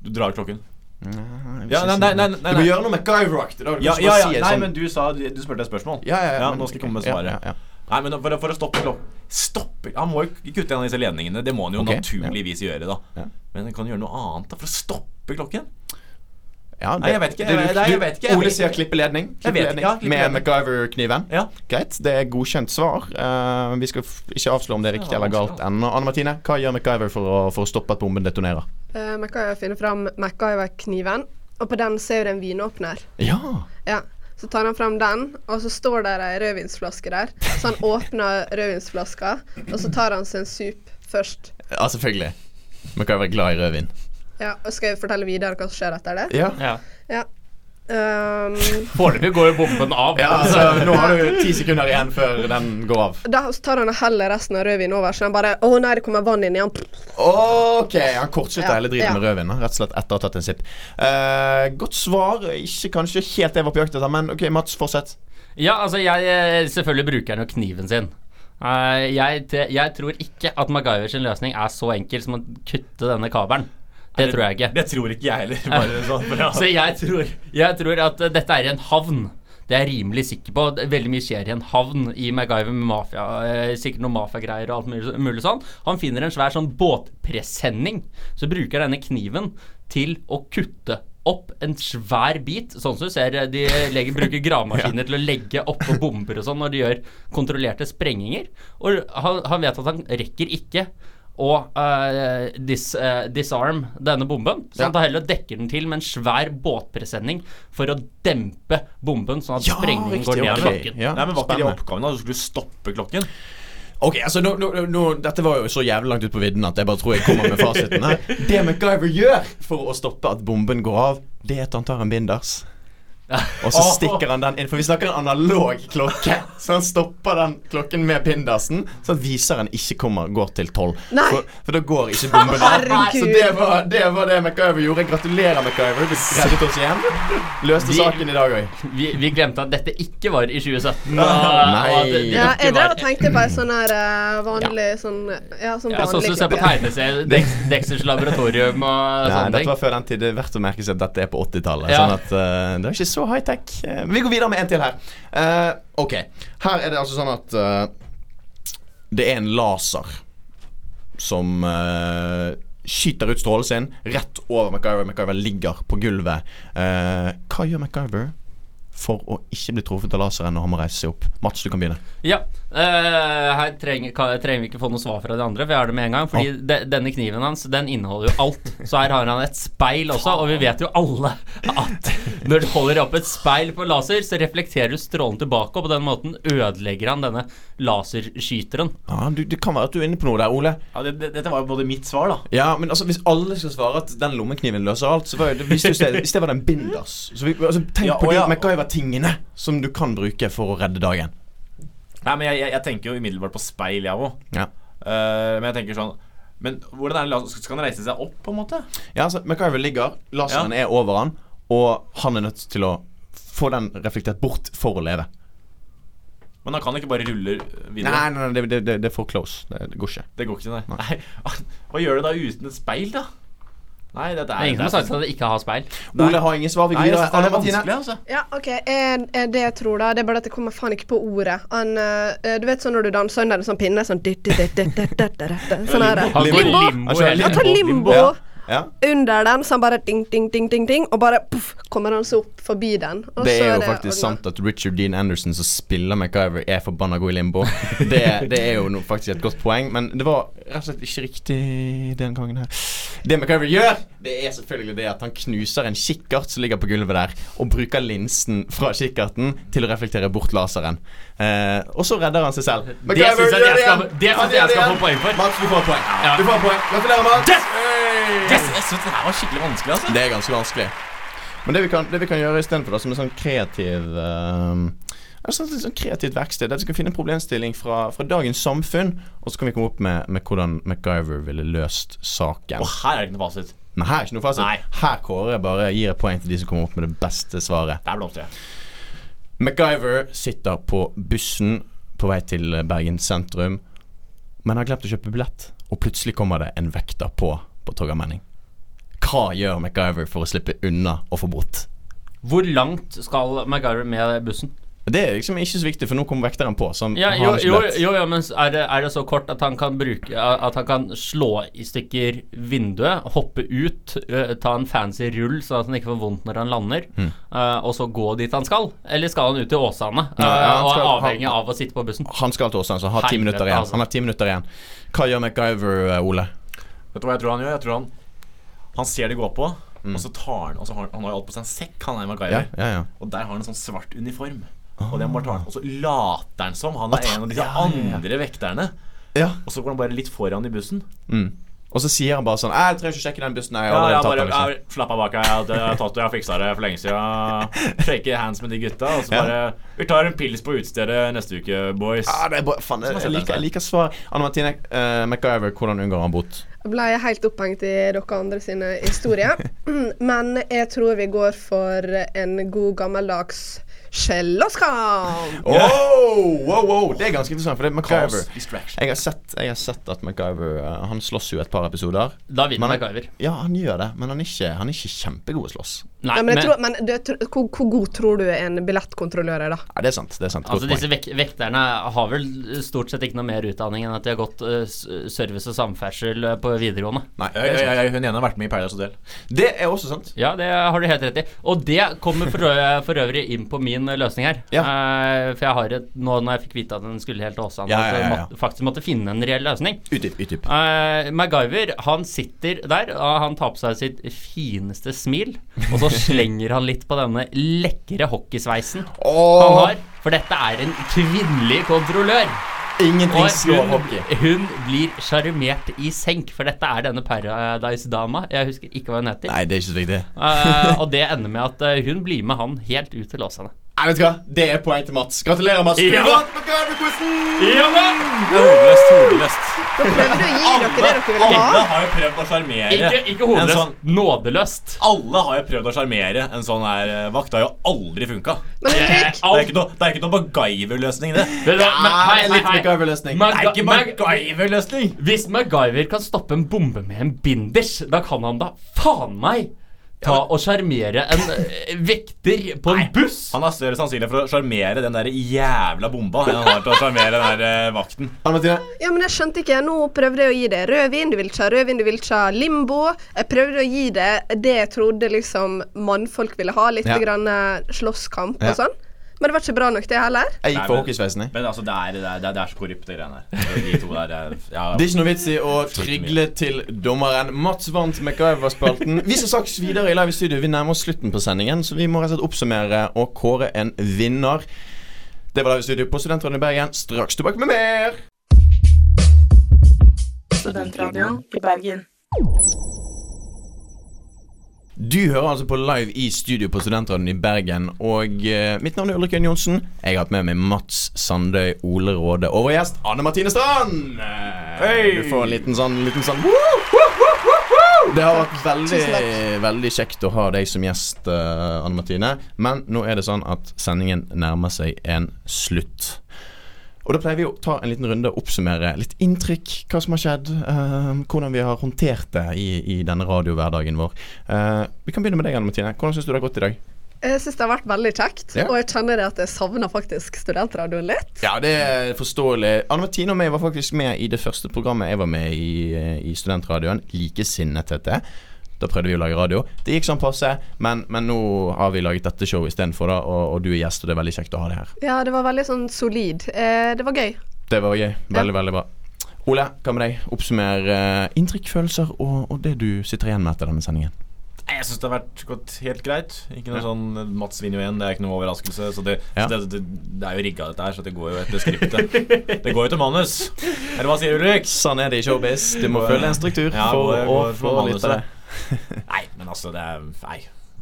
Du drar klokken. Ja, nei, nei, nei, nei, Du må gjøre noe MacGyver-aktig. Ja, ja, ja. Nei, sånn- men du sa Du, du spurte et spørsmål. ja, ja, ja, ja, nå skal jeg komme med svaret. Ja, ja. Nei, men for, for å stoppe klokk... Stoppe Han må jo kutte en av disse ledningene. Det må han jo okay, naturligvis gjøre, da. Ja. Men han kan gjøre noe annet da for å stoppe klokken. Ja, Nei, jeg vet ikke, jeg- du- nei, jeg vet ikke, jeg Ole vet sier klippeledning. klippeledning. Ikke, ja. Med MacGyver-kniven. Ja. Greit, det er godkjent svar. Uh, vi skal f ikke avslå om det er riktig Ja, eller galt ennå. Anne Martine, hva gjør MacGyver for å, for å stoppe at bomben detonerer? Uh, MacGyver finner fram MacGyver-kniven, og på den ser du en vinåpner. Ja. Ja. Så tar han fram den, og så står der ei rødvinsflaske der. Så han åpner rødvinsflaska, og så tar han seg en sup først. ja, selvfølgelig. MacGyver er glad i rødvin. Ja, og Skal jeg fortelle videre hva som skjer etter det? Ja. Ja. Ja. Um, Foreløpig går jo bomben av. Ja, altså, nå har du ti sekunder igjen før den går av. da tar han heller resten av rødvinen over, så han bare Å nei, det kommer vann inn i den. Ok, han kortslutter Ja, hele driten ja. med rødvin, rett og slett etter å ha tatt en sipp. Uh, godt svar. Ikke kanskje helt det jeg var på jakt etter, men ok, Mats, fortsett. Ja, altså, jeg eh, Selvfølgelig bruker han jo kniven sin. Uh, jeg, jeg tror ikke at MacGyver sin løsning er så enkel som å kutte denne kabelen. Det tror jeg ikke. Det tror ikke jeg heller. Bare sånn, ja. Så jeg tror, jeg tror at dette er i en havn. Det er jeg rimelig sikker på. Veldig mye skjer i en havn i MacGyver med mafia. Eh, sikkert noen mafiagreier og alt mulig, mulig sånn. Han finner en svær sånn båtpresenning. Så bruker denne kniven til å kutte opp en svær bit. Sånn som du ser eh, de legger, bruker gravemaskiner til å legge oppå bomber og sånn når de gjør kontrollerte sprenginger. Og han, han vet at han rekker ikke å uh, dis, uh, disarm denne bomben. Så han tar heller og dekker den til med en svær båtpresenning for å dempe bomben, sånn at sprengningen går ned ok. klokken. Ja, Nei, men Var ikke det oppgaven? da? Du skulle stoppe klokken? Ok, altså nå, nå, nå, Dette var jo så jævlig langt ut på vidden at jeg bare tror jeg kommer med fasiten her. Det MacGyver gjør for å stoppe at bomben går av, det er at han tar en binders. Og så stikker han den inn, for vi snakker en analog klokke. Så han stopper den klokken med pindasen så at viseren ikke kommer, går til tolv. For, for da går ikke bomben av. Så det var det, var det MacGyver gjorde. Gratulerer, MacGyver. Du reddet oss igjen. Løste Vi- saken i dag òg. Vi, vi glemte at dette ikke var i 2017. Nei. og det- det Ja, jeg drev og tenkte på en sånn her vanlig ja. sånn Ja, sånn ja, Sånn som du ser på tegneserier. Dexters laboratorium og sånne dette var før den tid. Det er verdt å merke seg at dette er på 80-tallet. Ja. Sånn at uh, det er ikke så high-tech. Men vi går videre med en til her. Uh, ok. Her er det altså sånn at uh, det er en laser som uh, skyter ut strålen sin rett over MacGyver. MacGyver ligger på gulvet. Eh, hva gjør MacGyver for å ikke bli truffet av laseren når han må reise seg opp? Mats, du kan begynne. Ja. uh, her trenger, kan, trenger vi ikke få noe svar fra de andre, for jeg har det med en gang. Fordi de, denne kniven hans Den inneholder jo alt. Så her har han et speil også, og vi vet jo alle at når du holder opp et speil på laser, så reflekterer du strålen tilbake, og på den måten ødelegger han denne laserskyteren. Ja, ah, Det kan være at du er inne på noe der, Ole. Ja, det, det, Dette var jo både mitt svar, da. Ja, men altså hvis alle skal svare at den lommekniven løser alt, så var jo det, hvis, det, hvis det var den binders så vi, altså, Tenk Ja, på det, de ja. MacGyver-tingene som du kan bruke for å redde dagen. Nei, men jeg, jeg, jeg tenker jo umiddelbart på speil, jeg òg. Ja, men jeg tenker sånn Men hvordan er det Skal han reise seg opp, på en måte? ja altså MacGyver ligger, laseren er over han, og han er nødt til å få den reflektert bort for å leve. Men han kan ikke bare rulle videre. Nei, nei, nei det, det, det, er for close. Det, det går ikke. Det går ikke, nei. nei. Hva gjør du da uten et speil, da? Nei, dette Det er er ingen som har sagt at det ikke har speil. Ole har ingen svar. Vi gir det er Anne Martine. vanskelig, altså. Ja, OK. Eh, eh, det jeg tror, da, det er bare at det kommer faen ikke på ordet. Han eh, Du vet sånn når du danser under en sånn pinne, sånn Sånn er går Limbo. limbo Han tar limbo Ja. Under den, så han bare ding, ding, ding, ding, ding, og bare puff, kommer han så opp forbi den. Og Det er jo faktisk sant at Richard Dean Anderson som spiller MacGyver, er forbanna god i limbo. Det, det er jo no, faktisk et godt poeng, men det var rett og slett ikke riktig den gangen her. Det MacGyver gjør, det er selvfølgelig det at han knuser en kikkert som ligger på gulvet der, og bruker linsen fra kikkerten til å reflektere bort laseren. Eh, og så redder han seg selv. Det syns jeg jeg skal- det synes jeg skal få poeng for. Mats, du får poeng. Ja. Du får poeng. Gratulerer, Mats. Yes, jeg synes det her var skikkelig vanskelig, altså. Det er ganske vanskelig. Men det vi kan, det vi kan gjøre istedenfor, som en sånn kreativ uh, altså, et sånn kreativt verksted, der vi skal finne en problemstilling fra, fra dagens samfunn, og så kan vi komme opp med, med hvordan MacGyver ville løst saken. Og her er det ikke noe fasit. Men her er ikke noe fasit. Nei. Her kårer jeg bare gir et poeng til de som kommer opp med det beste svaret. Der blomstrer jeg. MacGyver sitter på bussen på vei til Bergen sentrum, men har glemt å kjøpe billett, og plutselig kommer det en vekter på på Torgallmenning. Hva gjør MacGyver for å slippe unna å få bot? Hvor langt skal MacGyver med bussen? Det er liksom ikke så viktig, for nå kommer vekteren på. Som Ja, jo, jo, jo, jo, men er det, er det så kort at han kan bruke At han kan slå i stykker vinduet, hoppe ut, ta en fancy rull sånn at han ikke får vondt når han lander, Mm. og så gå dit han skal? Eller skal han ut til Åsane Ja, ja, og er avhengig han- av å sitte på bussen? Han skal til Åsane, så han har ti minutter igjen. altså. Han har ti minutter igjen. Hva gjør MacGyver, Ole? Vet du hva jeg tror han gjør? Jeg tror han Han ser det gå på, Mm. og så tar han Og så har han, han har jo alt på seg en sekk, han er Ja, MacGyver. ja, ja. Og der har han en sånn svart uniform. Og Og så later han som han er en av disse ja, ja, ja. andre vekterne. ja. Og så går han bare litt foran i bussen. Mm. Og så sier han bare sånn 'Jeg trenger ikke sjekke den bussen.' Jeg har Ja, jeg tatt bare den. Liksom. jeg, Slapp av bak her. Jeg jeg har tatt det, jeg har fiksa det for lenge siden. Shake hands med de gutta. Og så Ja. bare Vi tar en pils på utestedet neste uke, boys. Ja, det er bare, faen, jeg, jeg, liker, jeg liker svar. Anne Martine uh, MacGyver, hvordan unngår han bot? Jeg ble helt opphengt i dere andre sine historier. Men jeg tror vi går for en god gammeldags skjelloskamp. Oh, wow, wow, Det er ganske interessant, for det er MacGyver jeg har, sett, jeg har sett at MacGyver eh, Han slåss jo et par episoder. Da vinner MacGyver. Ja, han gjør det, men han er ikke, han er ikke kjempegod å slåss. Nei, Nei, men jeg men, tror, men det, hvor, hvor god tror du en billettkontrollør er, da? Ja, det er sant. det er sant altså disse vek vekterne har vel stort sett ikke noe mer utdanning enn at de har gått uh, service og samferdsel eh, på videregående. Nei, det er oi, hun ene har vært med i Paradise Hotel. Det er også sant. Ja, det har du helt rett i. Og det kommer for, ø- for øvrig inn på min løsning her. Ja. Uh, for jeg har et Nå når jeg fikk vite at den skulle helt til Åsane, Ja, ja, ja, ja. måtte, faktisk måtte finne en reell løsning. Utdyp, utdyp. Uh, MacGyver han sitter der, og han tar på seg sitt fineste smil. Og så slenger han litt på denne lekre hockeysveisen han har. For dette er en kvinnelig kontrollør. ingenting slår hockey. hun blir sjarmert i senk, for dette er denne Paradise-dama. Jeg husker ikke hva hun heter. Nei, det er ikke så viktig. uh, og det ender med at eh, hun blir med han helt ut til Åsane. Nei, vet du hva? Det er poeng til Mats. Gratulerer, Mats. Ja. Du vant MacGyver-quizen! Ja da! Er hodeløst, hodeløst. Da prøvde å gi dere det dere ville Alle har jo prøvd å sjarmere Ikke, hodeløst, sånn nådeløst. Alle har jo prøvd å sjarmere en sånn her eh, vakt. Det har jo aldri funka. Det er ikke noe, det er ikke noe MacGyver-løsning, det. det er, men- hei, det hei, litt hei. MacGyver-løsning. Det er ikke MacGyver-løsning! Hvis MacGyver kan stoppe en bombe med en binders, da kan han da faen meg ta og sjarmere en eh, vekter på en buss. Han har større sannsynlighet for å sjarmere den der jævla bomba enn han har til å sjarmere den der eh, vakten. Ja, men jeg skjønte ikke. Nå prøvde jeg å gi det rødvin, du vil ikke ha rødvin, du vil ikke ha limbo. Jeg prøvde å gi det det jeg trodde liksom mannfolk ville ha, litt Ja. grann eh, slåsskamp Ja. og sånn. Men det var ikke bra nok, det heller. Jeg gikk for men- hockeysveisen, jeg. Men altså, det er, det er, det er, det er så korrupte greiene her. De to der er, ja, Det er ikke noe vits i å trygle til dommeren. Mats vant MacGyver-spalten. Vi skal straks videre i live studio. Vi nærmer oss slutten på sendingen, så vi må rett og slett oppsummere og kåre en vinner. Det var live studio på Studentradioen i Bergen. Straks tilbake med mer. Studentradioen i Bergen. Du hører altså på live i studio på Studentradioen i Bergen. Og eh, mitt navn er Ulrik Jønn Johnsen. Jeg har hatt med meg Mats Sandøy, Ole Råde og vår gjest Anne Martine Strand. Hey. Du får en liten sånn, liten sånn woo, woo, woo, woo, woo. Det har vært veldig, veldig kjekt å ha deg som gjest, eh, Anne Martine. Men nå er det sånn at sendingen nærmer seg en slutt. Og da pleier vi å ta en liten runde og oppsummere litt inntrykk, hva som har skjedd, eh, hvordan vi har håndtert det i, i denne radiohverdagen vår. Eh, vi kan begynne med deg, Anne Martine. Hvordan syns du det har gått i dag? Jeg syns det har vært veldig kjekt, Ja. og jeg kjenner det at jeg savner faktisk studentradioen litt. Ja, det er forståelig. Anne Martine og meg var faktisk med i det første programmet jeg var med i eh, i Studentradioen. Likesinnet heter det. Da prøvde vi å lage radio. Det gikk sånn passe, men, men nå har vi laget dette showet istedenfor, da, og, og du er gjest, og det er veldig kjekt å ha deg her. Ja, det var veldig sånn solid. Eh, det var gøy. Det var gøy. Veldig, veldig bra. Ole, hva med deg? Oppsummer eh, inntrykk, følelser og, og det du sitter igjen med etter denne sendingen. Jeg syns det har vært gått helt greit. Ikke noe sånn Mats vinner jo igjen, det er ikke noe overraskelse. Så det, Ja. så det, det, det er jo rigga, dette her, så det går jo etter skriptet. Det går jo til manus. Eller hva sier Ulrik? Sånn er det i showbiz. Du må følge en struktur Ja, for å få manuset. Nei, men altså, det er Nei.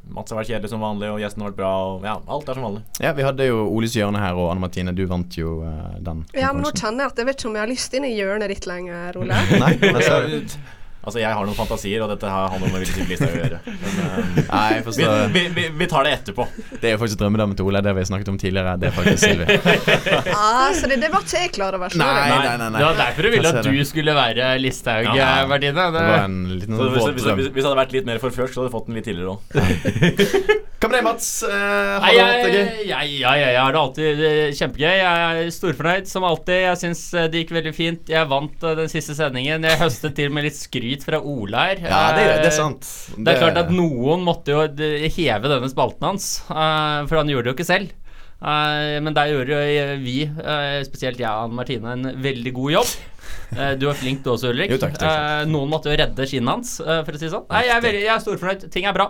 Mats har vært kjedelig som vanlig, og gjesten har vært bra. Og ja, alt er som vanlig. Ja, vi hadde jo Oles hjørne her, og Anne Martine, du vant jo uh, den. Ja, men nå kjenner jeg at jeg vet ikke om jeg har lyst inn i hjørnet ditt lenger, Ole. Nei, du. Altså, jeg har noen fantasier, og dette har noe med Ville Siv-lista å gjøre. Men um, Nei, vi, vi, vi, vi tar det etterpå. Det er jo faktisk drømmedamen til Ole. Det vi snakket om tidligere. Det er faktisk Silje. Ah, så det, det var ikke jeg klar over. Nei, nei, nei, nei. Det var derfor du ville at du skulle være Listhaug, Ja. eh, Det var en liten Så hvis, hvis, hvis, hvis det hadde vært litt mer forført, så hadde du fått den litt tidligere òg. Hva med deg, Mats? Uh, har du hatt det gøy? ja, ja, jeg har det alltid kjempegøy. Jeg er storfornøyd som alltid. Jeg syns det gikk veldig fint. Jeg vant den siste sendingen. Jeg høstet til med litt skryt fra Ola her. Ja, det, det Eh, er sant. Det er klart at noen måtte jo heve denne spalten hans, eh, for han gjorde det jo ikke selv. Eh, men der gjorde jo vi, eh, spesielt jeg og Anne Martine, en veldig god jobb. Eh, du var flink du også, Ulrik. Jo, takk, takk, takk. Eh, noen måtte jo redde skinnet hans, eh, for å si det sånn. Nei, jeg er, veldig, jeg er storfornøyd. Ting er bra.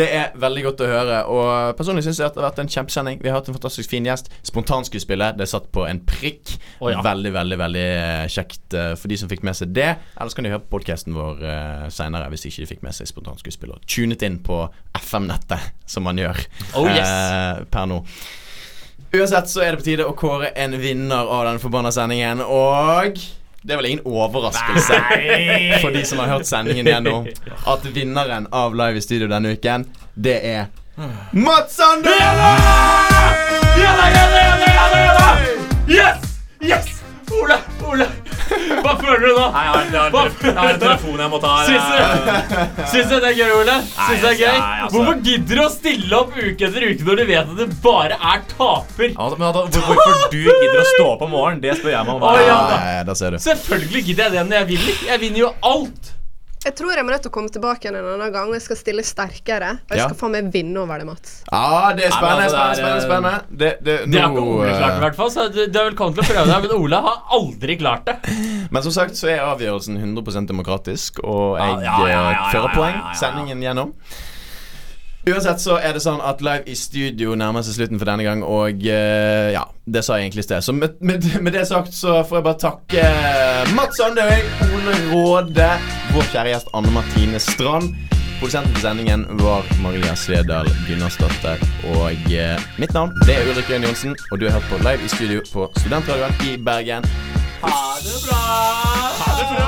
Det er veldig godt å høre. Og personlig syns jeg at det har vært en kjempesending. Vi har hatt en fantastisk fin gjest. Spontanskuespillet. Det er satt på en prikk. Oh, ja. Veldig, veldig veldig kjekt for de som fikk med seg det. Ellers kan de høre på podkasten vår seinere hvis ikke de fikk med seg spontanskuespill og tunet inn på FM-nettet, som man gjør Oh, yes. eh, per nå. Uansett så er det på tide å kåre en vinner av den forbanna sendingen, og det er vel ingen overraskelse for de som har hørt sendingen gjennom, at vinneren av Live i studio denne uken, det er Mats Sander! Yes! Yes! Ole, Ole. Hva føler du nå? Nei, jeg har, jeg har, jeg har en telefon jeg må ta. Syns du, syns du det er gøy, Ole? Syns du det er gøy? altså. Hvorfor gidder du å stille opp uke etter uke når du vet at du bare er taper? Altså, men altså, Hvorfor du gidder å stå opp om morgenen, det spør jeg meg om. Å, ja. Ja, ja, der ser du. Selvfølgelig gidder jeg det når jeg vinner. Jeg vinner jo alt. Jeg tror jeg må nødt til å komme tilbake igjen en annen gang, og jeg skal stille sterkere. Og jeg Ja. skal faen meg vinne over det, Mats. Ja, det er spennende, altså, spennende, det spennende. spennende. Det, det, Det har ikke Ole klart, i eh, hvert fall. Så du, du er velkommen til å prøve deg. Men Ole har aldri klart det. Men som sagt så er avgjørelsen 100% demokratisk, og jeg Ja, ja, ja, ja, eh, ja, fører poeng sendingen gjennom. Uansett så er det sånn at Live i studio nærmer seg slutten for denne gang, og uh, ja, det sa jeg egentlig i sted. Så med, med, med det sagt så får jeg bare takke Mats Andøy, Ole Råde, vår kjære gjest Anne Martine Strand. Produsenten for sendingen var Maria Svedal Gunnarsdatter. Og eh, mitt navn det er Ulrik Jøn Johnsen, og du har hørt på Live i studio på Studentradioen i Bergen. Ha det bra. Ha det bra.